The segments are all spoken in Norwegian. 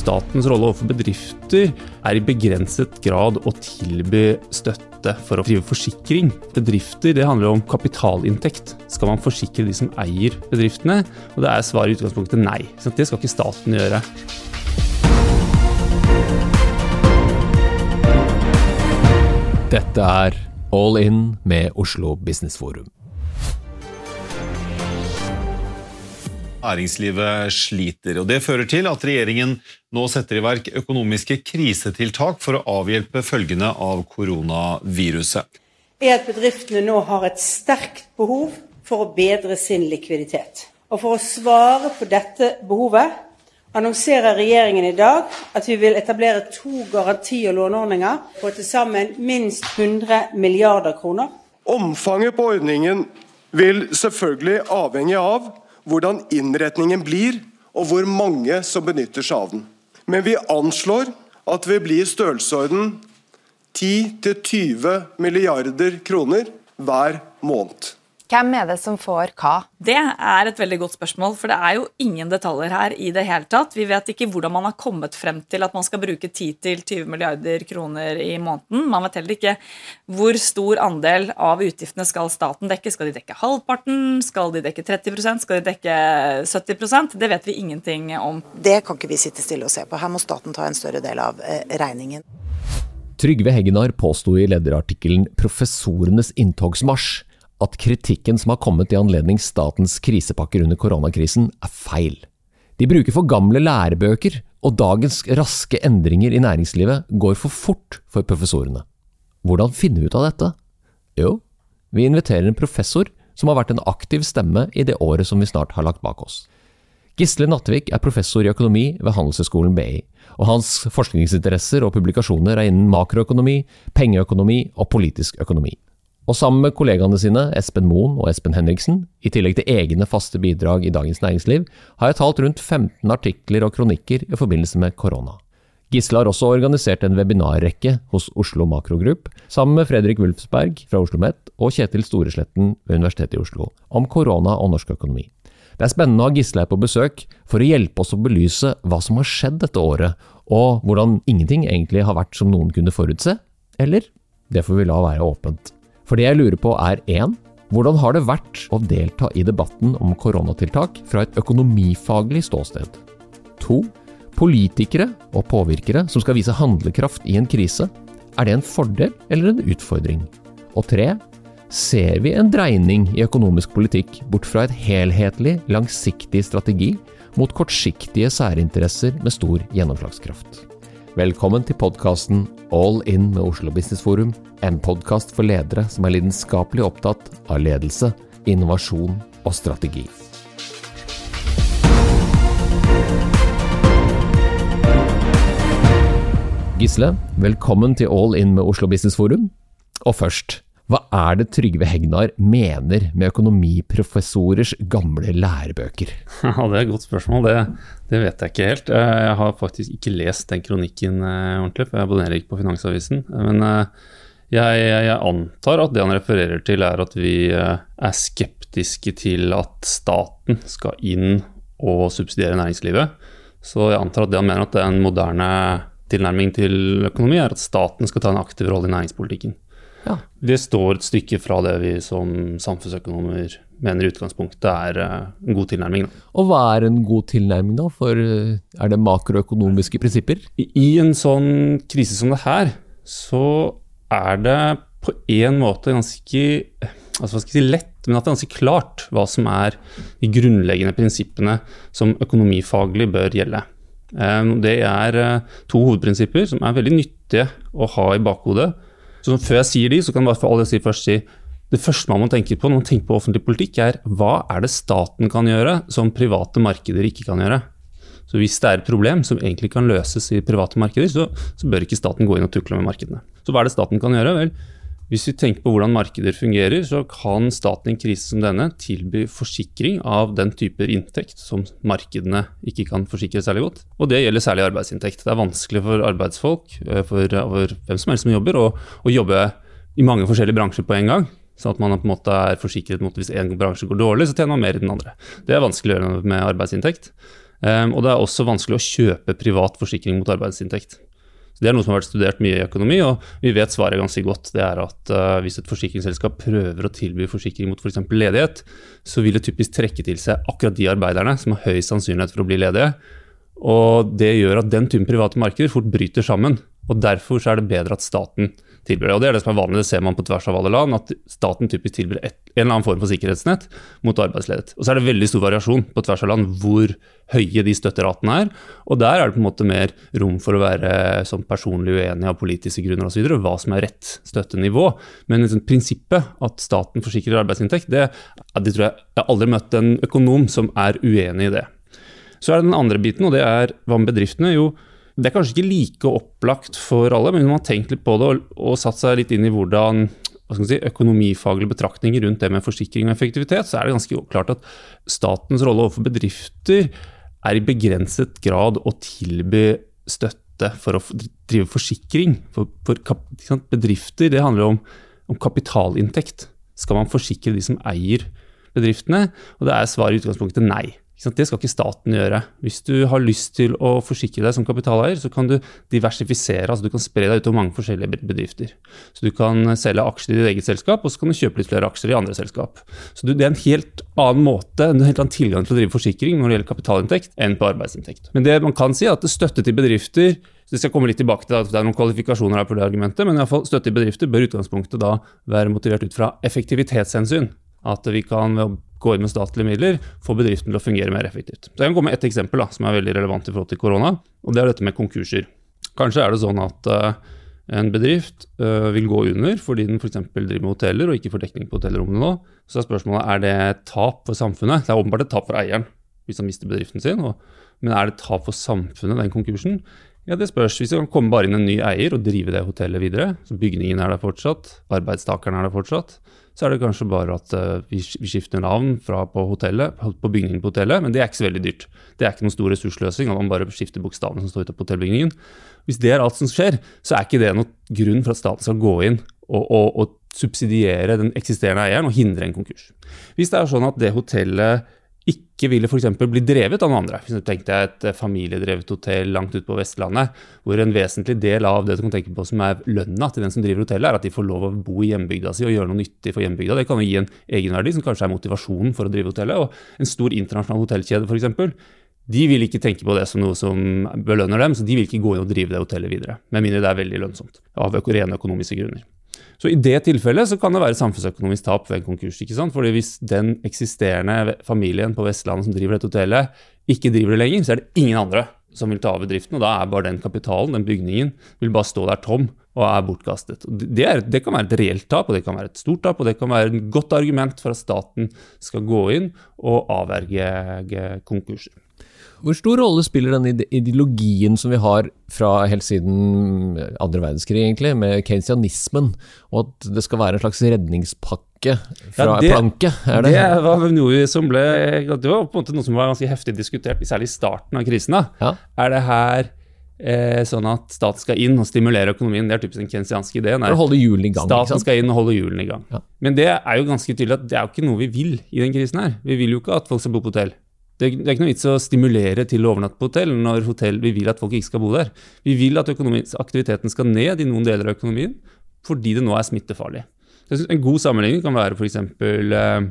statens rolle overfor bedrifter er i begrenset grad å tilby støtte for å drive forsikring. Bedrifter det handler om kapitalinntekt. Skal man forsikre de som eier bedriftene? Og det er svaret i utgangspunktet nei. Så det skal ikke staten gjøre. Dette er All In med Oslo Business Forum. Næringslivet sliter, og det fører til at regjeringen nå setter i verk økonomiske krisetiltak for å avhjelpe følgene av koronaviruset. Er at bedriftene nå har et sterkt behov for å bedre sin likviditet. Og for å svare på dette behovet annonserer regjeringen i dag at vi vil etablere to garanti- og låneordninger på til sammen minst 100 milliarder kroner. Omfanget på ordningen vil selvfølgelig avhenge av hvordan innretningen blir, og hvor mange som benytter seg av den. Men vi anslår at vi blir i størrelsesorden 10-20 milliarder kroner hver måned. Hvem er det som får hva? Det er et veldig godt spørsmål, for det er jo ingen detaljer her i det hele tatt. Vi vet ikke hvordan man har kommet frem til at man skal bruke 10-20 milliarder kroner i måneden. Man vet heller ikke hvor stor andel av utgiftene skal staten dekke. Skal de dekke halvparten? Skal de dekke 30% Skal de dekke 70% Det vet vi ingenting om. Det kan ikke vi sitte stille og se på. Her må staten ta en større del av eh, regningen. Trygve Hegnar påsto i lederartikkelen 'Professorenes inntogsmarsj' at kritikken som har kommet i anledning statens krisepakker under koronakrisen, er feil. De bruker for gamle lærebøker, og dagens raske endringer i næringslivet går for fort for professorene. Hvordan finne ut av dette? Jo, vi inviterer en professor som har vært en aktiv stemme i det året som vi snart har lagt bak oss. Gisle Nattvik er professor i økonomi ved Handelshøyskolen BI, og hans forskningsinteresser og publikasjoner er innen makroøkonomi, pengeøkonomi og politisk økonomi. Og sammen med kollegaene sine, Espen Moen og Espen Henriksen, i tillegg til egne faste bidrag i Dagens Næringsliv, har jeg talt rundt 15 artikler og kronikker i forbindelse med korona. Gisle har også organisert en webinarrekke hos Oslo Makrogrupp, sammen med Fredrik Wulfsberg fra Oslo OsloMet og Kjetil Storesletten ved Universitetet i Oslo, om korona og norsk økonomi. Det er spennende å ha Gisle her på besøk for å hjelpe oss å belyse hva som har skjedd dette året, og hvordan ingenting egentlig har vært som noen kunne forutse, eller det får vi la være åpent. For det jeg lurer på er 1. Hvordan har det vært å delta i debatten om koronatiltak fra et økonomifaglig ståsted? 2. Politikere og påvirkere som skal vise handlekraft i en krise. Er det en fordel eller en utfordring? Og 3. Ser vi en dreining i økonomisk politikk bort fra et helhetlig, langsiktig strategi mot kortsiktige særinteresser med stor gjennomslagskraft? Velkommen til podkasten All In med Oslo Business Forum, en podkast for ledere som er lidenskapelig opptatt av ledelse, innovasjon og strategi. Gisle, velkommen til All In med Oslo Business Forum. Og først, hva er det Trygve Hegnar mener med økonomiprofessorers gamle lærebøker? Ja, Det er et godt spørsmål, det, det, vet jeg ikke helt. Eh, jeg har faktisk ikke lest den kronikken eh, ordentlig, for jeg abonnerer ikke på Finansavisen. Men eh, jeg, jeg, antar at det han refererer til, er at vi er skeptiske til at staten skal inn og subsidiere næringslivet. Så jeg antar at det han mener at det er en moderne tilnærming til økonomi, er at staten skal ta en aktiv rolle i næringspolitikken. Ja. Det står et stykke fra det vi som samfunnsøkonomer mener i utgangspunktet er eh, en god tilnærming. Og hva er en god tilnærming, da? For eh, er det makroøkonomiske prinsipper? I en sånn krise som det her, så er det på en måte ganske altså hva skal jeg si, lett, men at det er ganske klart hva som er de grunnleggende prinsippene som økonomifaglig bør gjelde. Eh, det er to hovedprinsipper som er veldig nyttige å ha i bakhodet så før jeg sier de, så kan jeg alle si først si det første man må tenke på når man tenker på offentlig politikk, er hva er det staten kan gjøre som private markeder ikke kan gjøre? Så Hvis det er et problem som egentlig kan løses i private markeder, så, så bør ikke staten gå inn og tukle med markedene. Så hva er det staten kan gjøre? Vel, hvis vi tenker på hvordan markeder fungerer, så kan staten i en krise som denne tilby forsikring av den typer inntekt som markedene ikke kan forsikre særlig godt. Og det gjelder særlig arbeidsinntekt. Det er vanskelig for arbeidsfolk, eh, for, for hvem som helst som jobber, å, å, jobbe i mange forskjellige bransjer på en gang. Sånn at man på en måte er forsikret mot hvis en bransje går dårlig, så tjener man mer i den andre. Det er vanskelig å gjøre med arbeidsinntekt. Um, og det er også vanskelig å kjøpe privat forsikring mot arbeidsinntekt. Så Det er noe som har vært studert mye i økonomi, og vi vet svaret ganske godt. Det er at uh, hvis et forsikringsselskap prøver å tilby forsikring mot f.eks. For ledighet, så vil det typisk trekke til seg akkurat de arbeiderne som har høy sannsynlighet for å bli ledige. Og det gjør at den typen private markeder fort bryter sammen. Og Derfor er det bedre at staten tilbyr. Og Det er det som er vanlig, det ser man på tvers av alle land, at staten typisk tilbyr et, en eller annen form for sikkerhetsnett mot arbeidsledighet. Og så er det veldig stor variasjon på tvers av land hvor høye de støtteratene er. Og der er det på en måte mer rom for å være sånn personlig uenig av politiske grunner osv. Hva som er rett støttenivå. Men liksom, prinsippet at staten forsikrer arbeidsinntekt, det, det tror jeg jeg har aldri møtt en økonom som er uenig i det. Så er det den andre biten, og det er hva med bedriftene? Jo, det er kanskje ikke like opplagt for alle, men man har tenkt litt på det og, og satt seg litt inn i hvordan si, økonomifaglige betraktninger rundt det med forsikring og effektivitet, så er det ganske klart at statens rolle overfor bedrifter er i begrenset grad å tilby støtte for å drive forsikring. For, for bedrifter det handler om, om kapitalinntekt. Skal man forsikre de som eier bedriftene? Og det er svaret i utgangspunktet nei. Det skal ikke staten gjøre. Hvis du har lyst til å forsikre deg som kapitaleier, så kan du diversifisere, altså du kan spre deg ut over mange forskjellige bedrifter. Så du kan selge aksjer i ditt eget selskap, og så kan du kjøpe litt flere aksjer i andre selskap. Så det er en helt annen måte, en helt annen tilgang til å drive forsikring når det gjelder kapitalinntekt, enn på arbeidsinntekt. Men det man kan si er at støtte til bedrifter så jeg skal komme litt tilbake til at det er noen kvalifikasjoner her på det argumentet, men i fall støtte til bedrifter bør utgangspunktet da være motivert ut fra effektivitetshensyn. At vi kan gå inn med statlige midler, få bedriften til å fungere mer effektivt. Så Jeg kan komme med ett eksempel da, som er veldig relevant i forhold til korona. og Det er dette med konkurser. Kanskje er det sånn at uh, en bedrift uh, vil gå under fordi den f.eks. driver med hoteller og ikke får dekning på hotellrommene nå. Så er spørsmålet er det tap for samfunnet. Det er åpenbart et tap for eieren hvis han mister bedriften sin. Og, men er det tap for samfunnet, den konkursen? Ja, Det spørs. Hvis det kan komme bare inn en ny eier og drive det hotellet videre, så bygningen er der fortsatt, arbeidstakerne er der fortsatt, så er det kanskje bare at uh, vi, skifter navn fra på, hotellet, på bygningen på hotellet, men det er ikke så veldig dyrt. Det er ikke noen stor ressursløsing at man bare skifter bokstavene som står ute på hotellbygningen. Hvis det er alt som skjer, så er ikke det noen grunn for at staten skal gå inn og, og, og subsidiere den eksisterende eieren og hindre en konkurs. Hvis det er sånn at det hotellet ikke ville f.eks. bli drevet av noen andre. Hvis du tenkte et familiedrevet hotell langt ute på Vestlandet, hvor en vesentlig del av det du kan tenke på som er lønna til den som driver hotellet, er at de får lov å bo i hjembygda si og gjøre noe nyttig for hjembygda. Det kan jo gi en egenverdi, som kanskje er motivasjonen for å drive hotellet. Og en stor internasjonal hotellkjede f.eks. De vil ikke tenke på det som noe som belønner dem, så de vil ikke gå inn og drive det hotellet videre. Med mindre det er veldig lønnsomt, av rene økonomiske grunner. Så I det tilfellet så kan det være samfunnsøkonomisk tap ved en konkurs. ikke sant? Fordi Hvis den eksisterende familien på Vestlandet som driver dette hotellet, ikke driver det lenger, så er det ingen andre som vil ta over driften. og Da er bare den kapitalen, den bygningen, vil bare stå der tom og er bortkastet. Det, er, det, kan være et reelt tap, og det kan være et stort tap, og det kan være et godt argument for at staten skal gå inn og avverge konkurser. Hvor stor rolle spiller den ideologien som vi har fra helt siden andre verdenskrig, egentlig, med keynesianismen, og at det skal være en slags redningspakke fra ja, det, planke? Er det? det var noe som ble Det var på en måte noe som var ganske heftig diskutert, særlig i starten av krisen. Ja. Er det her eh, sånn at staten skal inn og stimulere økonomien? Det er typisk den keynesianske ideen. Å holde hjulene i gang. Staten skal inn og holde hjulene i gang. Ja. Men det er jo ganske tydelig at det er jo ikke noe vi vil i den krisen her. Vi vil jo ikke at folk skal bo på hotell. Det er, ikke noe vits å stimulere til å overnatte på hotell når hotell, vi vil at folk ikke skal bo der. Vi vil at aktiviteten skal ned i noen deler av økonomien fordi det nå er smittefarlig. En god sammenligning kan være f.eks. For eh,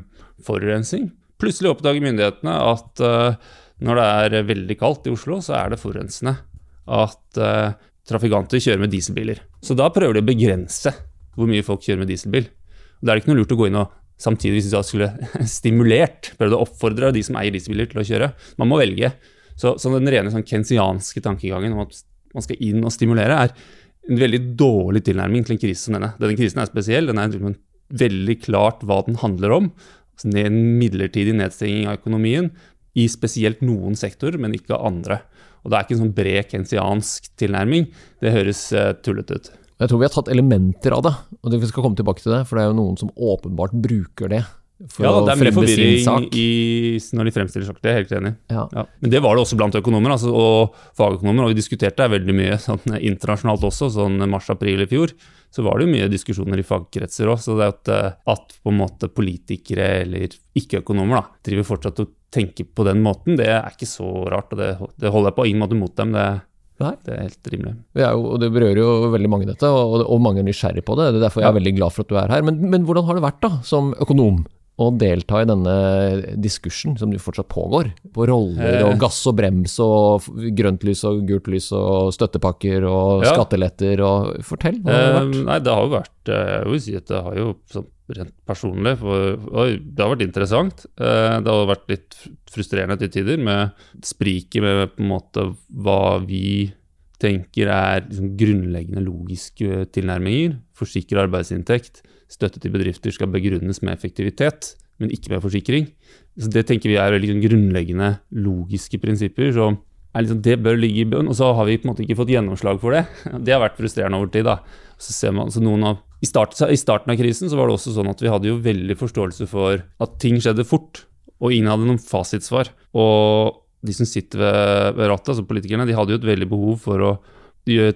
forurensning. Plutselig oppdager myndighetene at eh, når det er veldig kaldt i Oslo, så er det forurensende at eh, trafikanter kjører med dieselbiler. Så da prøver de å begrense hvor mye folk kjører med dieselbil. Da er det ikke noe lurt å gå inn og Samtidig vi da skulle stimulert, prøvd å oppfordre de som eier dieselbiler til å kjøre. Man må velge. Så, så den rene sånn kensianske tankegangen om at man skal inn og stimulere, er en veldig dårlig tilnærming til en krise som denne. Denne krisen er spesiell. Den er veldig klart hva den handler om. Altså en midlertidig nedstenging av økonomien i spesielt noen sektorer, men ikke andre. Og Det er ikke en sånn bred kensiansk tilnærming. Det høres uh, tullete ut. Jeg tror vi har tatt elementer av det, og vi skal komme tilbake til det. For det er jo noen som åpenbart bruker det for Ja, det er sin forvirring i, når de fremstiller saker. Det er jeg helt enig. Ja. Ja. Men det var det også blant økonomer altså, og fagøkonomer, og vi diskuterte det veldig mye sånn, internasjonalt også. Sånn mars-april i fjor så var det jo mye diskusjoner i fagkretser òg. Så det at, eh, at på en måte politikere eller ikke-økonomer da, driver fortsatt og tenker på den måten, det er ikke så rart. og Det, det holder jeg på ingen måte mot dem. Det, Nei. det er helt rimelig. Det, jo, og det berører jo veldig mange dette, og, og mange er nysgjerrig på det. Det er derfor jeg er veldig glad for at du er her. Men, men hvordan har det vært da, som økonom? Å delta i denne diskursen som fortsatt pågår, på roller Eh. og gass og brems og grønt lys og gult lys og støttepakker og Ja. skatteletter og Fortell, hva har det Eh, vært? nei, det har jo vært eh, Jeg vil si at det har jo sånn rent personlig for, oi, Det har vært interessant. Eh, det har vært litt frustrerende til tider med spriket med på en måte hva vi tenker er liksom grunnleggende logiske tilnærminger. Forsikre arbeidsinntekt, støtte til bedrifter skal begrunnes med effektivitet, men ikke med forsikring. Så Det tenker vi er sånn grunnleggende logiske prinsipper. så liksom, Det bør ligge i bunn, og så har vi på en måte ikke fått gjennomslag for det. Det har vært frustrerende over tid. da. Så ser man, så noen av, i, start, I starten av krisen så var det også sånn at vi hadde jo veldig forståelse for at ting skjedde fort, og ingen hadde noen fasitsvar. Og de som sitter ved, ved rattet, altså politikerne, de hadde jo et veldig behov for å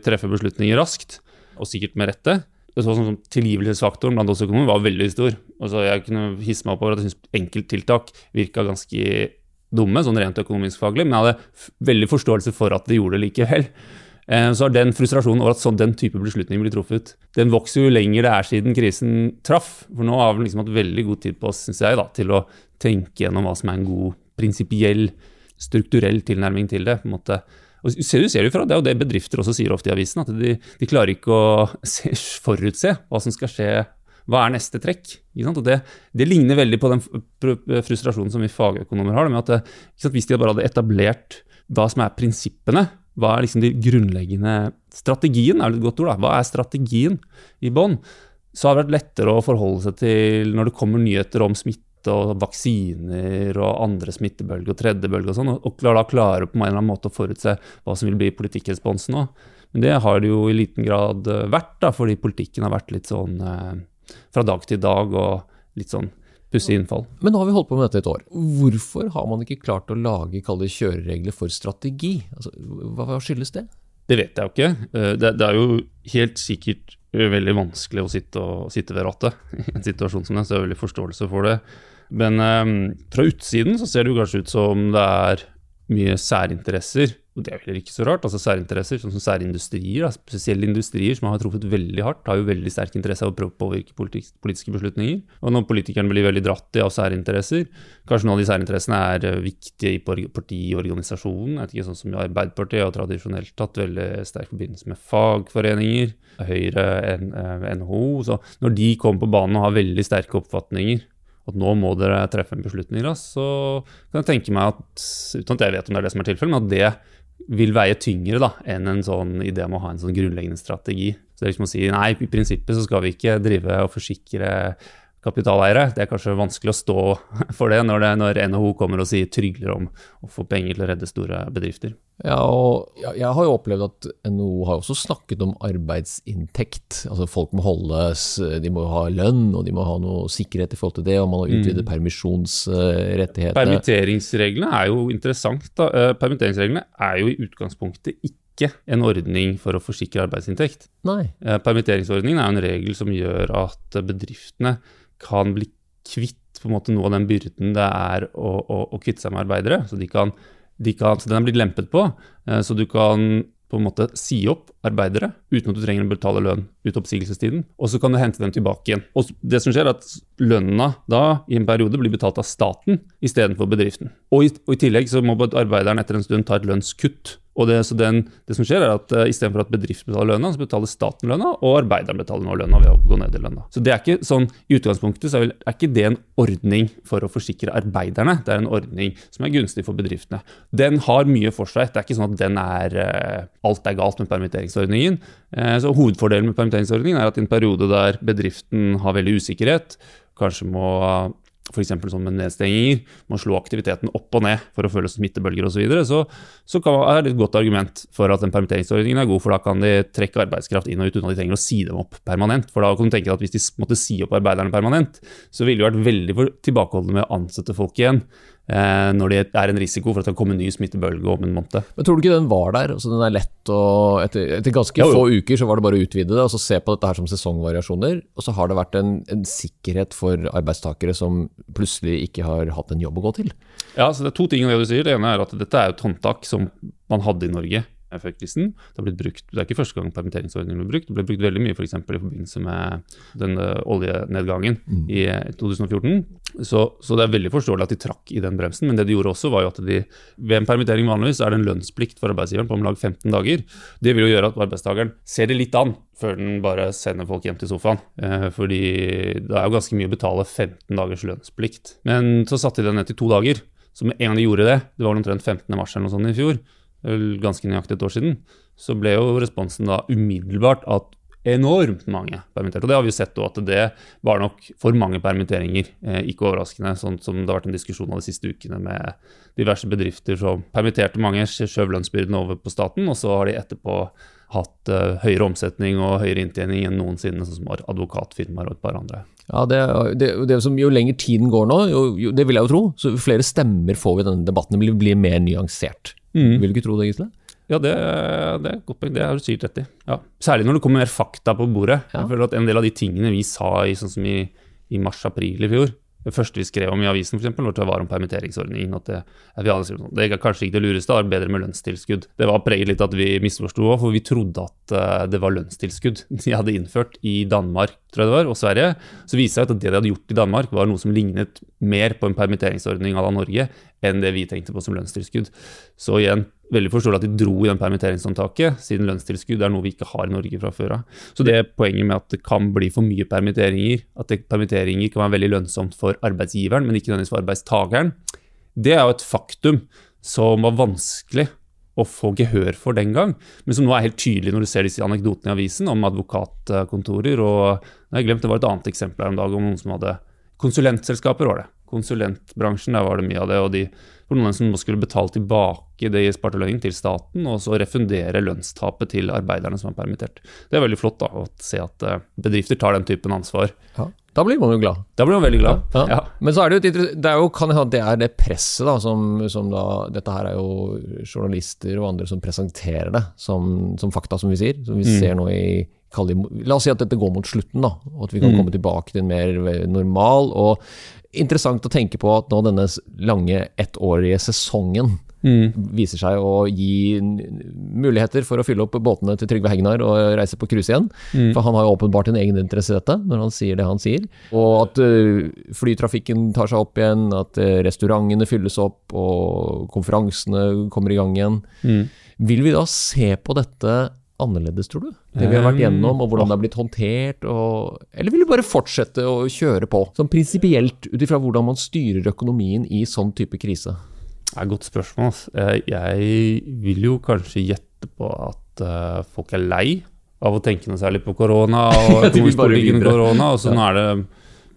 treffe beslutninger raskt, og sikkert med rette. Det sånn som Tilgivelsesfaktoren blant oss økonomer var veldig stor. Altså jeg kunne hisse meg opp over at jeg syntes enkelttiltak virka ganske dumme, sånn rent økonomisk faglig, men jeg hadde veldig forståelse for at de gjorde det likevel. Eh, Så har den frustrasjonen over at sånn den type beslutning blir truffet, den vokser jo lenger det er siden krisen traff. For nå har vi liksom hatt veldig god tid på oss, syns jeg, da, til å tenke gjennom hva som er en god prinsipiell, strukturell tilnærming til det. på en måte. Og du ser jo fra, Det jo det bedrifter også sier ofte i avisen, at de, de klarer ikke å se, forutse hva som skal skje. Hva er neste trekk? Det, det ligner veldig på den frustrasjonen som vi fagøkonomer har. med at ikke sant, Hvis de bare hadde etablert hva som er prinsippene, hva er liksom de grunnleggende Strategien er et godt ord, da. Hva er strategien i bånn? Så har det vært lettere å forholde seg til når det kommer nyheter om smitte og vaksiner og andre smittebølger og tredje bølge og sånn, og da klare på en eller annen måte å forutse hva som vil bli politikkresponsen òg. Men det har det jo i liten grad eh, vært, da, fordi politikken har vært litt sånn eh, fra dag til dag og litt sånn pussig innfall. Men nå har vi holdt på med dette et år. Hvorfor har man ikke klart å lage kalde kjøreregler for strategi? Altså, hva, skyldes det? Det vet jeg jo ikke. Eh, Det, det er jo helt sikkert eh, veldig vanskelig å sitte, og, sitte ved rattet i en situasjon som den, så jeg har veldig forståelse for det. Men um, fra utsiden så ser det jo kanskje ut som det er mye særinteresser, og det er jo heller ikke så rart. altså Særinteresser, sånn som særindustrier, spesielle industrier som har truffet veldig hardt, har jo veldig sterk interesse av å prøve å påvirke politiske beslutninger. Og når politikerne blir veldig dratt i av særinteresser, kanskje noen av de særinteressene er eh, viktige i partiorganisasjonen, jeg vet ikke, sånn som Arbeiderpartiet har tradisjonelt hatt veldig sterk forbindelse med fagforeninger, Høyre, eh, NHO. Så når de kommer på banen og har veldig sterke oppfatninger at nå må dere treffe en beslutning raskt, så kan jeg tenke meg at, uten at jeg vet om det er det som er tilfellet, men at det vil veie tyngre da, enn en sånn idé om å ha en sånn grunnleggende strategi. Så det er liksom å si nei, i prinsippet så skal vi ikke drive og forsikre kapitaleiere. Det er kanskje vanskelig å stå for det når, det, når NHO kommer og sier trygler om å få penger til å redde store bedrifter. Ja, og jeg, har jo opplevd at NHO har også snakket om arbeidsinntekt. Altså folk må holdes, de må ha lønn, og de må ha noe sikkerhet i forhold til det, og man har utvidet permisjonsrettigheter. Permitteringsreglene er jo interessant. Da. Eh, Permitteringsreglene er jo i utgangspunktet ikke en ordning for å forsikre arbeidsinntekt. Nei. Eh, Permitteringsordningen er en regel som gjør at bedriftene kan bli kvitt på en måte noe av den byrden det er å, å, å kvitte seg med arbeidere. Så, de kan, de kan, så den er blitt lempet på. eh, Så du kan på en måte si opp arbeidere uten at du trenger å betale lønn ut oppsigelsestiden. Og så kan du hente dem tilbake igjen. Og det som skjer er at lønna da i en periode blir betalt av staten istedenfor bedriften. Og i, og i tillegg så må arbeideren etter en stund ta et lønnskutt. Og det, den, det som skjer er at uh, Istedenfor at bedriften betaler lønna, så betaler staten lønna, og arbeideren betaler nå lønna ved å gå ned i lønna. Så det er ikke sånn, I utgangspunktet er, vel, er ikke det en ordning for å forsikre arbeiderne, det er en ordning som er gunstig for bedriftene. Den har mye for seg. Det er ikke sånn at den er uh, alt er galt med permitteringsordningen. Uh, så Hovedfordelen med permitteringsordningen er at i en periode der bedriften har veldig usikkerhet, kanskje må f.eks. sånn med nedstenginger, man slå aktiviteten opp og ned for å føle smittebølger osv., så, videre, så så er det et godt argument for at den permitteringsordningen er god, for da kan de trekke arbeidskraft inn og ut uten at de trenger å si dem opp permanent. For da kan du tenke at hvis de måtte si opp arbeiderne permanent, så ville de vært veldig tilbakeholdne med å ansette folk igjen. Eh, når det er en risiko for at det kan komme en ny smittebølge om en måned. Men Tror du ikke den var der? altså Den er lett å Etter, etter ganske jo, jo. få uker så var det bare å utvide det og så se på dette her som sesongvariasjoner. Og så har det vært en, en sikkerhet for arbeidstakere som plutselig ikke har hatt en jobb å gå til. Ja, så Det er to ting i det du sier. Det ene er at dette er et håndtak som man hadde i Norge effektkrisen. Det har blitt brukt, det er ikke første gang permitteringsordningen ble brukt. Det ble brukt veldig mye f.eks. For i forbindelse med den oljenedgangen mm. i 2014. Så, så, det er veldig forståelig at de trakk i den bremsen. Men det de gjorde også, var jo at de ved en permittering vanligvis er det en lønnsplikt for arbeidsgiveren på om lag 15 dager. Det vil jo gjøre at arbeidstakeren ser det litt an før den bare sender folk hjem til sofaen. Eh, fordi det er jo ganske mye å betale 15 dagers lønnsplikt. Men så satte de den ned til to dager. Så med en gang de gjorde det, det var omtrent 15. mars eller noe sånt i fjor, ganske nøyaktig et år siden, så ble jo responsen da umiddelbart at enormt mange permitterte. Og det har vi jo sett at det var nok for mange permitteringer. Eh, ikke overraskende, sånn som det har vært en diskusjon av de siste ukene med diverse bedrifter som permitterte mange, skjøv lønnsbyrden over på staten, og så har de etterpå hatt eh, høyere omsetning og høyere inntjening enn noensinne, sånn som advokatfirmaer og et par andre. Ja, det, det, det som Jo lenger tiden går nå, jo, jo, det vil jeg jo tro, så flere stemmer får vi i denne debatten. Det blir, blir mer nyansert. Mm. Vil du ikke tro det, Gisle? Ja, det, det er godt poeng. Det har du sikkert rett i. Ja. Særlig når det kommer mer fakta på bordet. Ja. Jeg føler at En del av de tingene vi sa i, sånn som i, i mars-april i fjor, det første vi skrev om i avisen, for eksempel, var om permitteringsordningen. at Det, at vi sånn, det er kanskje ikke det lureste, er bedre med lønnstilskudd. Det var preget litt at vi misforsto òg, for vi trodde at uh, det var lønnstilskudd de hadde innført i Danmark tror jeg det var, og Sverige. Så viste det seg at det de hadde gjort i Danmark, var noe som lignet mer på en permitteringsordning à la Norge enn det vi tenkte på som lønnstilskudd. Så igjen, veldig forståelig at de dro i den permitteringshåndtaket, siden lønnstilskudd er noe vi ikke har i Norge fra før av. Så det poenget med at det kan bli for mye permitteringer, at det, permitteringer kan være veldig lønnsomt for arbeidsgiveren, men ikke nødvendigvis for arbeidstakeren, det er jo et faktum som var vanskelig å få gehør for den gang, men som nå er helt tydelig når du ser disse anekdotene i avisen om advokatkontorer. og jeg har glemt, Det var et annet eksempel her om dagen om noen som hadde Konsulentselskaper var det. Konsulentbransjen, der var det mye av det. og de for noen som skulle betale tilbake det i spartelønning til staten, og så refundere lønnstapet til arbeiderne som er permittert. Det er veldig flott da, å se at eh, bedrifter tar den typen ansvar. Ja. Da blir man jo glad. Da blir man veldig glad, ja. ja. Men så er det jo, det er jo kan hende det er det presset da, som, som, da Dette her er jo journalister og andre som presenterer det som, som fakta, som vi sier. Som vi mm. ser nå i La oss si at dette går mot slutten, da, og at vi kan mm. komme tilbake til en mer normal. og interessant å tenke på at nå denne lange ettårige sesongen mm. viser seg å gi muligheter for å fylle opp båtene til Trygve Hegnar og reise på cruise igjen. Mm. For han har jo åpenbart en egen interesse i dette, når han sier det han sier. Og at uh, flytrafikken tar seg opp igjen, at uh, restaurantene fylles opp, og konferansene kommer i gang igjen. Mm. Vil vi da se på dette annerledes, tror du? Det vi har vært gjennom, og hvordan det har blitt håndtert? Og, eller vil du bare fortsette å kjøre på, sånn prinsipielt ut ifra hvordan man styrer økonomien i sånn type krise? Det er et godt spørsmål. Eh, jeg vil jo kanskje gjette på at eh, folk er lei av å tenke noe særlig på korona og økonomisk korona, og så nå er det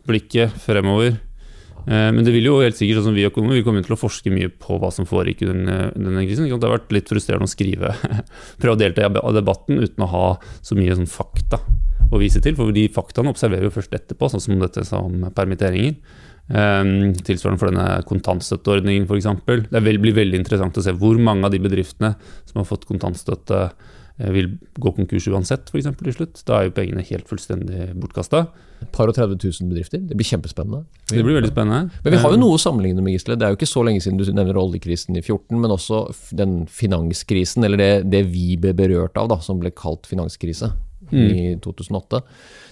blikket fremover. Eh, men det vil jo helt sikkert, sånn som vi økonomer, vi kommer til å forske mye på hva som foregikk under denne krisen. Det har vært litt frustrerende å skrive, prøve å delta i debatten uten å ha så mye sånn fakta å vise til. For de faktaene observerer vi først etterpå, sånn som dette som permitteringer. Um, tilsvarende for denne kontantstøtteordningen f.eks. Det blir veldig interessant å se hvor mange av de bedriftene som har fått kontantstøtte, vil gå konkurs uansett, f.eks. til slutt. Da er jo pengene helt fullstendig bortkasta. Par og 30 000 bedrifter. Det blir kjempespennende. Det blir veldig spennende. Men vi har jo noe å sammenligne med, Gisle. Det er jo ikke så lenge siden du nevner oljekrisen i 14, men også den finanskrisen, eller det, det vi ble berørt av, da, som ble kalt finanskrise mm. i 2008.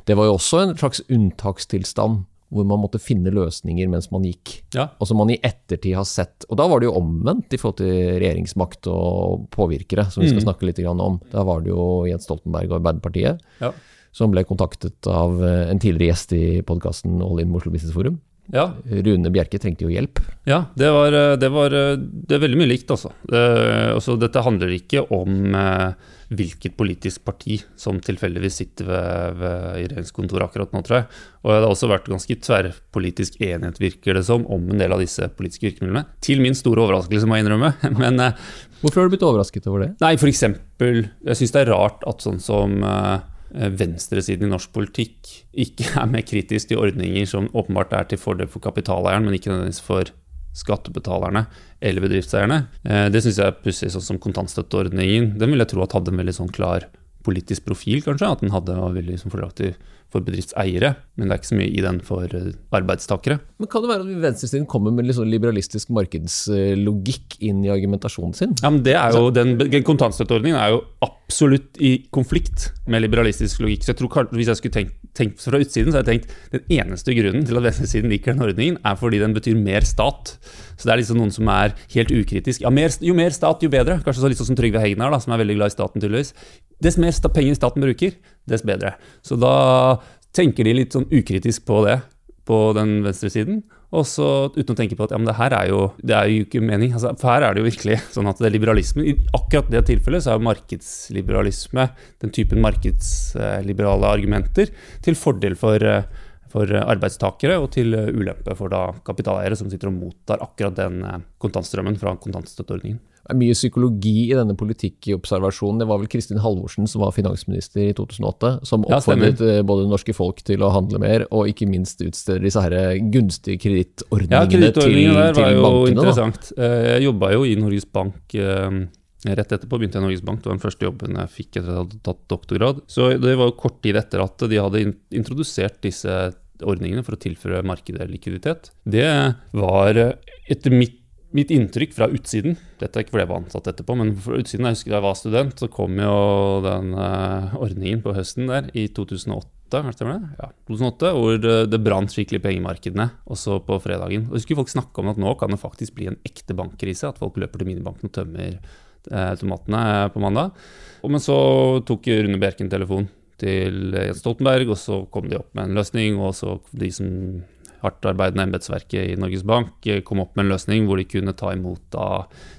Det var jo også en slags unntakstilstand hvor man måtte finne løsninger mens man gikk. Ja. Og som man i ettertid har sett. Og da var det jo omvendt i forhold til regjeringsmakt og påvirkere, som vi skal mm. snakke litt om. Da var det jo Jens Stoltenberg og Arbeiderpartiet ja. som ble kontaktet av eh, en tidligere gjest i podkasten All in Oslo Business Forum. Ja. Rune Bjerke trengte jo hjelp. Ja, det var, eh, det var eh, det er veldig mye likt, altså. Det, altså dette handler ikke om eh, hvilket politisk parti som tilfeldigvis sitter ved, ved, i regjeringskontoret akkurat nå, tror jeg. Og det har også vært ganske tverrpolitisk enighet, virker det som, om en del av disse politiske virkemidlene. Til min store overraskelse, må jeg innrømme. Men, eh, Hvorfor har du blitt overrasket over det? Nei, f.eks. Jeg syns det er rart at sånn som eh, venstresiden i norsk politikk ikke er mer kritisk til ordninger som åpenbart er til fordel for kapitaleieren, men ikke nødvendigvis for skattebetalerne eller bedriftseierne. Eh, det syns jeg er pussig, sånn som kontantstøtteordningen. Den vil jeg tro at hadde en veldig sånn klar politisk profil, kanskje. At den hadde var veldig sånn fordelaktig for bedriftseiere, men det er ikke så mye i den for eh, arbeidstakere. Men Kan det være at venstresiden kommer med litt sånn liberalistisk markedslogikk inn i argumentasjonen sin? Ja, men det er jo, den, Kontantstøtteordningen er jo absolutt i konflikt med liberalistisk logikk. Så jeg tror Hvis jeg skulle tenkt, tenkt fra utsiden, så hadde jeg tenkt den eneste grunnen til at venstresiden liker den ordningen, er fordi den betyr mer stat. Så det er liksom noen som er helt ukritisk. Ja, mer, jo mer stat, jo bedre. Kanskje så litt sånn som Trygve Hegnar, da, som er veldig glad i staten, tydeligvis. Dess mer penger staten bruker, dess bedre. Så da tenker de litt sånn ukritisk på det på den venstresiden. Og så uten å tenke på at ja, men det her er jo, det er jo ikke mening. Altså, for her er det jo virkelig sånn at det er liberalisme. I akkurat det tilfellet så er markedsliberalisme, den typen markedsliberale argumenter, til fordel for, for arbeidstakere og til ulempe for da kapitaleiere som sitter og mottar akkurat den kontantstrømmen fra kontantstøtteordningen. Det er mye psykologi i denne politikkobservasjonen. Det var vel Kristin Halvorsen som var finansminister i 2008, som oppfordret ja, både norske folk til å handle mer, og ikke minst utsteder disse her gunstige kredittordningene ja, til, til bankene. var jo interessant. Da. Eh, jeg jobba jo i Norges Bank eh, Rett etterpå begynte jeg i Norges Bank, det var den første jobben jeg fikk etter at jeg hadde tatt doktorgrad. Så det var jo kort tid etter at de hadde introdusert disse ordningene for å tilføre markedet likviditet. Det var etter mitt mitt inntrykk fra utsiden Dette er ikke fordi jeg var ansatt etterpå, men fra utsiden, jeg husker da jeg var student, så kom jo den uh, ordningen på høsten der i 2008. Det? Ja, 2008, hvor det, brant skikkelig pengemarkedene, også på fredagen. Og husker folk snakke om at nå kan det faktisk bli en ekte bankkrise, at folk løper til minibanken og tømmer eh, automatene på mandag. Men så tok Rune Bjerken telefon til Jens Stoltenberg, og så kom de opp med en løsning. Og så de som hardtarbeidende embetsverket i Norges Bank eh, kom opp med en løsning hvor de kunne ta imot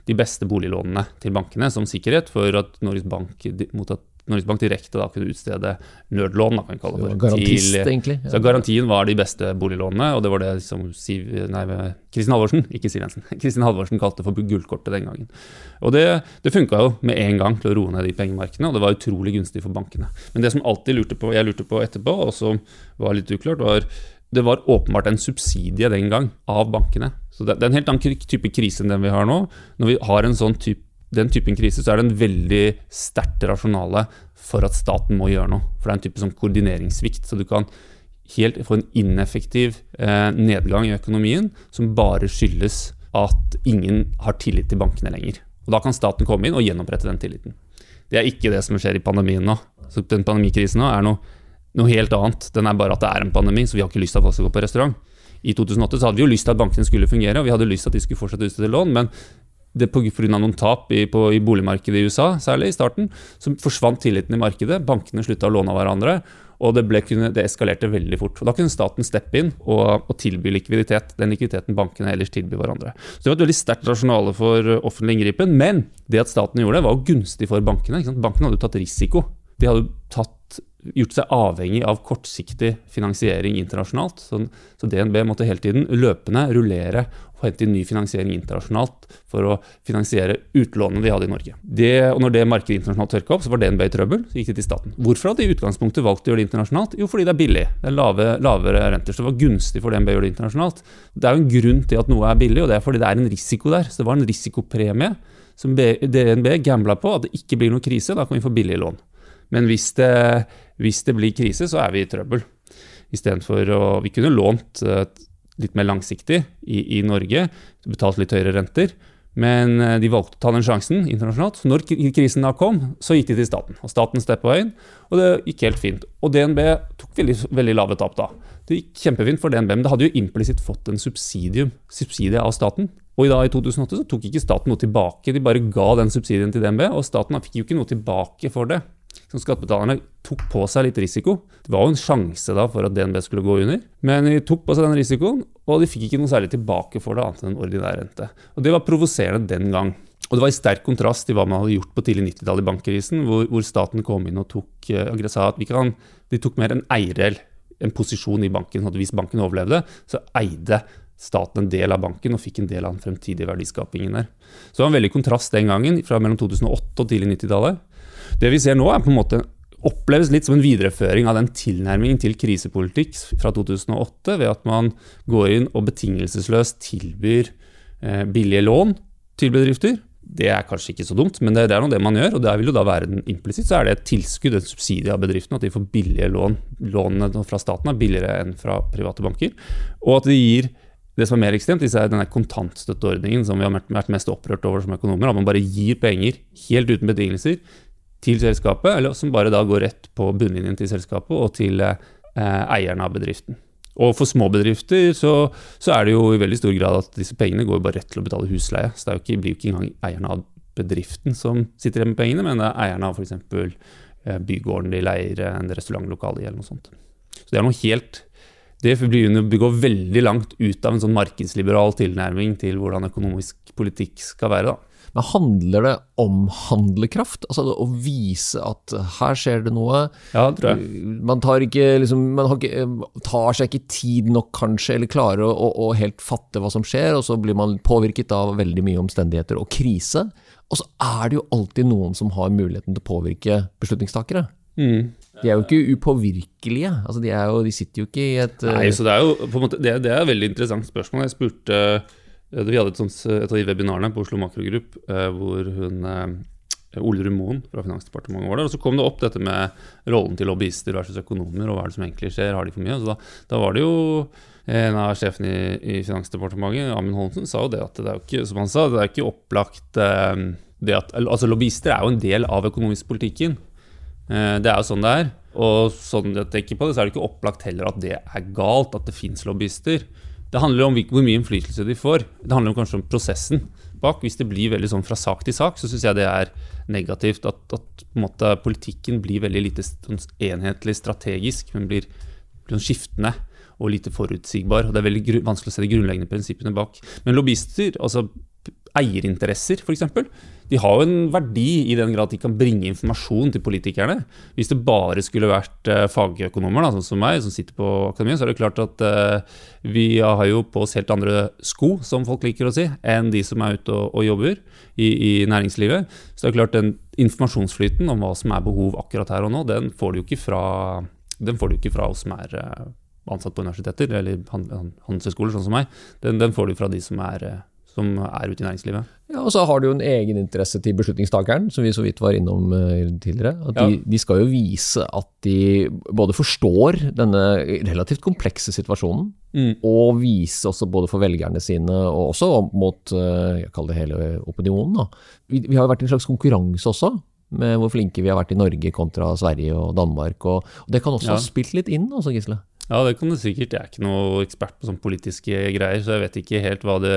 de beste boliglånene til bankene som sikkerhet for at Norges Bank, mot at Norges Bank direkte da kunne utstede nødlån. Da, kan vi kalle det, garantist, til, egentlig. Ja. Så Garantien var de beste boliglånene, og det var det som Siv, nei, Kristin Halvorsen ikke Siv Jensen, Kristin Halvorsen kalte for gullkortet den gangen. Og Det, det funka jo med en gang til å roe ned de pengemarkedene, og det var utrolig gunstig for bankene. Men det som alltid lurte på, jeg lurte på etterpå, og som var litt uklart, var det var åpenbart en subsidie den gang av bankene. Så det, det er en helt annen type krise enn den vi har nå. Når vi har en sånn type, den typen krise, så er det en veldig sterkt rasjonale for at staten må gjøre noe. For det er en type sånn koordineringssvikt. Så du kan helt få en ineffektiv eh, nedgang i økonomien som bare skyldes at ingen har tillit til bankene lenger. Og Da kan staten komme inn og gjenopprette den tilliten. Det er ikke det som skjer i pandemien nå. Så den Pandemikrisen nå er noe noe helt annet. Den er bare at det er en pandemi, så vi har ikke lyst til at folk skal gå på restaurant. I 2008 så hadde vi jo lyst til at bankene skulle fungere, og vi hadde lyst til at de skulle fortsette å utstede lån, men det pga. noen tap i, på, i, boligmarkedet i USA, særlig i starten, så forsvant tilliten i markedet. Bankene slutta å låne av hverandre, og det, ble, det, eskalerte veldig fort. Og Da kunne staten steppe inn og, og, tilby likviditet. Den likviditeten bankene ellers tilbyr hverandre. Så Det var et veldig sterkt rasjonale for offentlig inngripen. Men det at staten gjorde det, var gunstig for bankene. Bankene hadde jo tatt risiko. De hadde tatt gjort seg avhengig av kortsiktig finansiering internasjonalt. Så, så, DNB måtte hele tiden løpende rullere og hente inn ny finansiering internasjonalt for å finansiere utlånene de hadde i Norge. Det, og når det markedet internasjonalt tørka opp, så var DNB i trøbbel. Så gikk de til staten. Hvorfor hadde de i utgangspunktet valgt å gjøre det internasjonalt? Jo, fordi det er billig. Det er lave, lavere renter. Så det var gunstig for DNB å gjøre det internasjonalt. Det er jo en grunn til at noe er billig, og det er fordi det er en risiko der. Så det var en risikopremie som DNB gambla på, at det ikke blir noen krise. Da kan vi få billige lån. Men hvis det, hvis det blir krise, så er vi i trøbbel. Istedenfor å Vi kunne lånt eh, litt mer langsiktig i, i Norge, betalt litt høyere renter. Men eh, de valgte å ta den sjansen internasjonalt. Så når krisen da kom, så gikk de til staten. Og staten steppa inn, og det gikk helt fint. Og DNB tok veldig, veldig lave tap da. Det gikk kjempefint for DNB, men det hadde jo implisitt fått en subsidie av staten. Og i, dag, i 2008 så tok ikke staten noe tilbake, de bare ga den subsidien til DNB, og staten fikk jo ikke noe tilbake for det. Så skattebetalerne tok på seg litt risiko. Det var jo en sjanse da for at DNB skulle gå under, men de tok på seg den risikoen, og de fikk ikke noe særlig tilbake for det, annet enn ordinær rente. Og Det var provoserende den gang. Og Det var i sterk kontrast til hva man hadde gjort på tidlig 90-tall i bankkrisen, hvor, hvor, staten kom inn og tok eh, og sa at kan, de tok mer en eierel, en posisjon i banken. sånn at Hvis banken overlevde, så eide staten en del av banken og fikk en del av den fremtidige verdiskapingen der. Så det var en veldig kontrast den gangen, fra mellom 2008 og tidlig 90-tallet. Det vi ser nå, er på en måte oppleves litt som en videreføring av den tilnærmingen til krisepolitikk fra 2008, ved at man går inn og betingelsesløst tilbyr eh, billige lån til bedrifter. Det er kanskje ikke så dumt, men det, er nå det man gjør. Og der vil jo da være den implisitt, så er det et tilskudd, en subsidie av bedriftene, at de får billige lån. Lånene fra staten er billigere enn fra private banker. Og at de gir det som er mer ekstremt, er denne kontantstøtteordningen som vi har vært mest opprørt over som økonomer. At man bare gir penger helt uten betingelser til selskapet, eller som bare da går rett på bunnlinjen til selskapet og til eh, eierne av bedriften. Og for små bedrifter så, så, er det jo i veldig stor grad at disse pengene går bare rett til å betale husleie. Så det ikke, blir jo ikke engang eierne av bedriften som sitter igjen med pengene, men det er eierne av f.eks. Eh, bygården de leier en restaurantlokale eller noe sånt. Så det er noe helt det går veldig langt ut av en sånn markedsliberal tilnærming til hvordan økonomisk politikk skal være. da. Men handler det om handlekraft? Altså å vise at her skjer det noe. Ja, det tror jeg. Man tar, ikke, liksom, man ikke, tar seg ikke tid nok, kanskje, eller klarer å, å, å, helt fatte hva som skjer, og så blir man påvirket av veldig mye omstendigheter og krise. Og så er det jo alltid noen som har muligheten til å påvirke beslutningstakere. Mm. De er jo ikke upåvirkelige. Altså, de, jo, de, sitter jo ikke i et Nei, så det er jo på en måte, det, det er et veldig interessant spørsmål. Jeg spurte Eh, vi hadde et, sånt, et av de webinarene på Oslo Makrogrupp eh, hvor hun eh, Ole Rumoen fra Finansdepartementet var der. Og så kom det opp dette med rollen til lobbyister versus økonomer, og hva er det som egentlig skjer, har de for mye? Så da, da var det jo en av sjefene i, i, Finansdepartementet, Amund Holmsen, sa jo det at det er jo ikke, som han sa, det er ikke opplagt det at, altså Lobbyister er jo en del av økonomisk politikken. Det er jo sånn det er. Og sånn jeg tenker på det, så er det ikke opplagt heller at det er galt at det fins lobbyister. Det handler om hvor mye innflytelse de får. Det handler kanskje om prosessen bak. Hvis det blir veldig sånn fra sak til sak, så syns jeg det er negativt. At, at måte, politikken blir veldig lite sånn enhetlig strategisk, men blir, blir sånn skiftende og lite forutsigbar. og Det er veldig vanskelig å se de grunnleggende prinsippene bak. Men lobbyister, altså eierinteresser f.eks., de har jo en verdi i den grad at de kan bringe informasjon til politikerne. Hvis det bare skulle vært uh, fagøkonomer, da, sånn som meg, som sitter på akademiet, så er det klart at uh, vi har jo på oss helt andre sko, som folk liker å si, enn de som er ute og, og jobber i, i, næringslivet. Så det er klart den informasjonsflyten om hva som er behov akkurat her og nå, den får du jo ikke fra, den får du ikke fra oss som er uh, ansatt på universiteter eller handelshøyskoler, sånn som meg. Den, den, får du fra de som er som er ute i næringslivet. Ja, Og så har du jo en egeninteresse til beslutningstakeren, som vi så vidt var innom eh, tidligere. At de, ja. de, skal jo vise at de både forstår denne relativt komplekse situasjonen, mm. og vise også både for velgerne sine og også mot eh, jeg kaller det hele opinionen. Da. Vi, vi har jo vært i en slags konkurranse også med hvor flinke vi har vært i Norge kontra Sverige og Danmark. Og, og det kan også ja. ha spilt litt inn, også, Gisle? Ja, det kan du sikkert. Jeg er ikke noe ekspert på sånne politiske greier, så jeg vet ikke helt hva det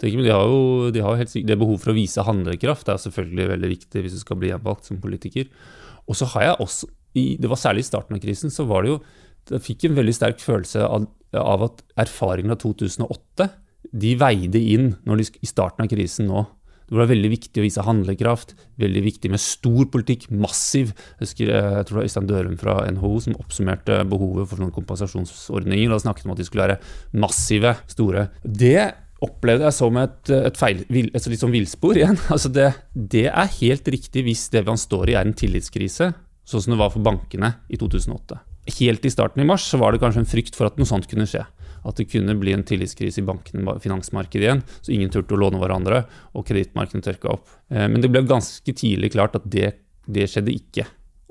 tenker. Men de har jo de har helt sikkert, det behov for å vise handlekraft. Det er selvfølgelig veldig viktig hvis du skal bli gjenvalgt som politiker. Og så har jeg også, det var særlig i starten av krisen, så var det jo Jeg fikk en veldig sterk følelse av, av at erfaringene av 2008 de veide inn de, i starten av krisen nå. Det var veldig viktig å vise handlekraft, veldig viktig med stor politikk, massiv. Jeg husker eh, jeg tror det var Øystein Dørum fra NHO som oppsummerte behovet for sånne kompensasjonsordninger. og snakket om at de skulle være massive, store. Det opplevde jeg som et, et, feil, et litt sånn villspor igjen. Altså det, det, er helt riktig hvis det man står i er en tillitskrise, sånn som det var for bankene i 2008. Helt i starten i mars så var det kanskje en frykt for at noe sånt kunne skje at det kunne bli en tillitskrise i banken, finansmarkedet igjen. Så ingen turte å låne hverandre, og kredittmarkedene tørka opp. Eh, men det ble ganske tidlig klart at det, det skjedde ikke.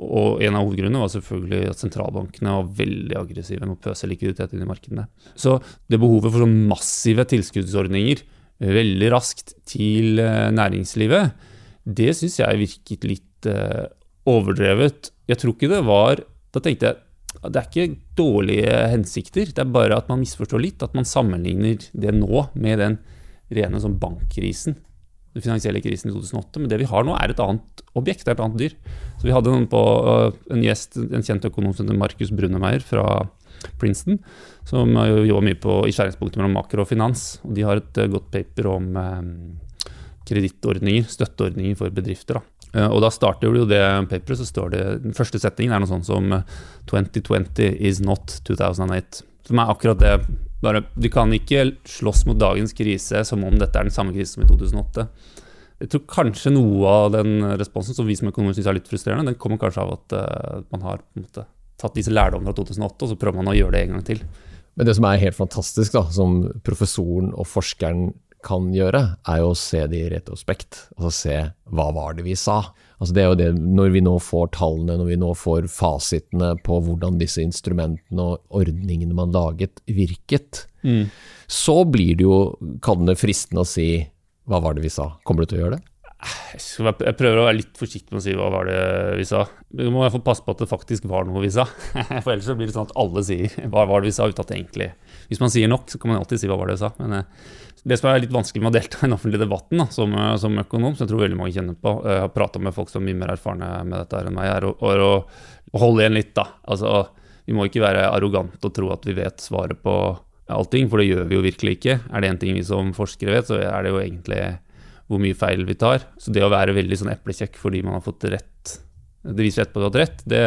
Og en av hovedgrunnene var selvfølgelig at sentralbankene var veldig aggressive med å pøse likviditet inn i markedene. Så det behovet for sånn massive tilskuddsordninger eh, veldig raskt til eh, næringslivet, det syns jeg virket litt overdrevet. Jeg tror ikke det var Da tenkte jeg det er ikke dårlige hensikter, det er bare at man misforstår litt. At man sammenligner det nå med den rene sånn bankkrisen, den finansielle krisen i 2008. Men det vi har nå, er et annet objekt, det er et annet dyr. Så vi hadde noen på, uh, en gjest, en kjent økonom som heter Markus Brunnemeier fra Princeton, som jobber mye på, i skjæringspunktet mellom makro og finans. og De har et uh, godt paper om um, kredittordninger, støtteordninger for bedrifter. Da. Uh, og da starter jo det paperet, så står det Den første setningen er noe sånt som 2020 is not 2008. Som er akkurat det. Bare, vi kan ikke slåss mot dagens krise som om dette er den samme krisen som i 2008. Jeg tror kanskje noe av den responsen som vi som økonomer syns er litt frustrerende, den kommer kanskje av at uh, man har måte, tatt disse lærdommene fra 2008, og så prøver man å gjøre det en gang til. Men det som er helt fantastisk, da, som professoren og forskeren kan gjøre, er jo å se det i retrospekt. Altså se hva var det vi sa. Altså det er jo det, Når vi nå får tallene, når vi nå får fasitene på hvordan disse instrumentene og ordningene man laget, virket, mm. så blir det jo kallende fristende å si hva var det vi sa? Kommer du til å gjøre det? Jeg prøver å være litt forsiktig med å si hva var det vi sa. Vi må i hvert fall passe på at det faktisk var noe vi sa. For ellers så blir det sånn at alle sier hva var det vi sa, uten at det egentlig Hvis man sier nok, så kan man alltid si hva var det vi sa. Men eh, det som er litt vanskelig med å delta i den offentlige debatten da, som, eh, som, økonom, som jeg tror veldig mange kjenner på, jeg har prata med folk som er mye mer erfarne med dette enn meg, er å, å, å holde igjen litt, da. Altså, vi må ikke være arrogante og tro at vi vet svaret på allting, for det gjør vi jo virkelig ikke. Er det én ting vi som forskere vet, så er det jo egentlig hvor mye feil vi tar. Så det å være veldig sånn eplekjekk fordi man har fått rett, det viser etterpå at du har hatt rett, det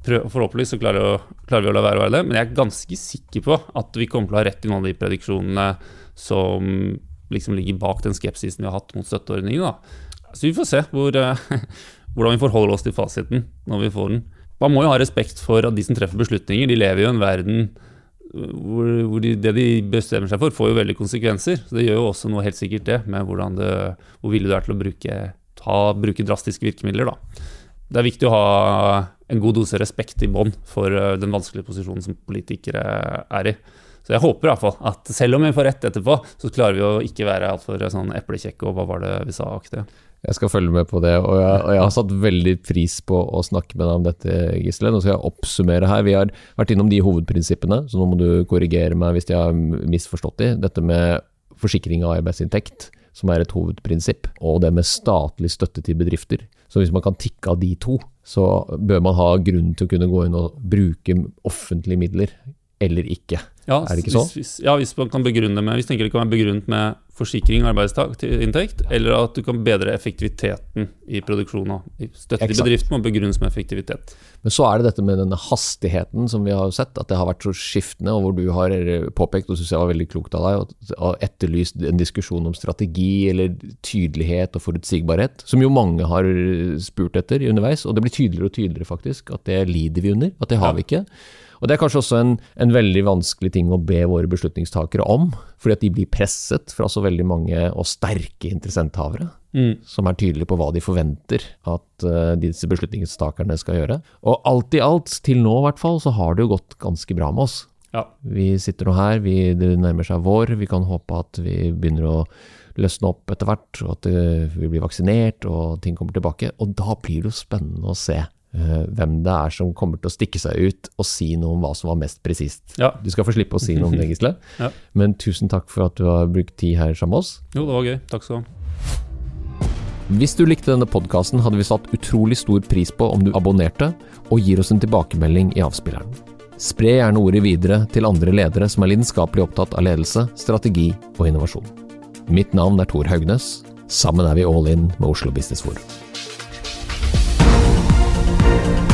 Forhåpentligvis så klarer, klarer, vi å la være å være det, men jeg er ganske sikker på at vi kommer til å ha rett i noen av de prediksjonene som liksom ligger bak den skepsisen vi har hatt mot støtteordningen. Da. Så vi får se hvor, hvordan vi forholder oss til fasiten når vi får den. Man må jo ha respekt for at de som treffer beslutninger, de lever i en verden hvor, hvor de, det de bestemmer seg for, får jo veldig konsekvenser. Så det gjør jo også noe helt sikkert det, med det, hvor villig du er til å bruke, ta, bruke drastiske virkemidler. Da. Det er viktig å ha en god dose respekt i bånn for eh, den vanskelige posisjonen som politikere er i. Så jeg håper i hvert fall at selv om vi får rett etterpå, så klarer vi å ikke være altfor sånn eplekjekke og hva var det vi sa-aktige. Jeg skal følge med på det, og jeg, og jeg, har satt veldig pris på å snakke med deg om dette, Gisle. Nå skal jeg oppsummere her. Vi har vært innom de hovedprinsippene, så nå må du korrigere meg hvis jeg har misforstått de. Dette med forsikring av arbeidsinntekt, som er et hovedprinsipp, og det med statlig støtte til bedrifter. Så hvis man kan tikke av de to, så bør man ha grunn til å kunne gå inn og bruke offentlige midler eller ikke. Ja, er det ikke sånn? Hvis, ja, hvis man kan begrunne med, hvis tenker det kan være begrunnet med forsikring og arbeidsinntekt, eller at du kan bedre effektiviteten i produksjonen. Støtte til bedriften må begrunnes med effektivitet. Men så er det dette med denne hastigheten som vi har sett, at det har vært så skiftende, og hvor du har påpekt, og syns jeg var veldig klokt av deg, å etterlyst en diskusjon om strategi eller tydelighet og forutsigbarhet, som jo mange har spurt etter underveis, og det blir tydeligere og tydeligere faktisk at det lider vi under, at det har ja. vi ikke. Og Det er kanskje også en, en, veldig vanskelig ting å be våre beslutningstakere om, fordi at de blir presset fra så veldig mange og sterke interessenthavere, mm. som er tydelige på hva de forventer at uh, disse beslutningstakerne skal gjøre. Og alt i alt, til nå i hvert fall, så har det jo gått ganske bra med oss. Ja. Vi sitter nå her, vi, det nærmer seg vår, vi kan håpe at vi begynner å løsne opp etter hvert, og at vi blir vaksinert og ting kommer tilbake. Og da blir det jo spennende å se Eh, hvem det er som kommer til å stikke seg ut og si noe om hva som var mest presist. Ja. Du skal få slippe å si noe om det, Gisle. ja. Men tusen takk for at du har brukt tid her sammen med oss. Jo, det var gøy. Takk skal du ha. Hvis du likte denne podkasten, hadde vi satt utrolig stor pris på om du abonnerte og gir oss en tilbakemelding i avspilleren. Spre gjerne ordet videre til andre ledere som er lidenskapelig opptatt av ledelse, strategi og innovasjon. Mitt navn er Tor Haugnes. Sammen er vi all in med Oslo Business Forum. Thank you.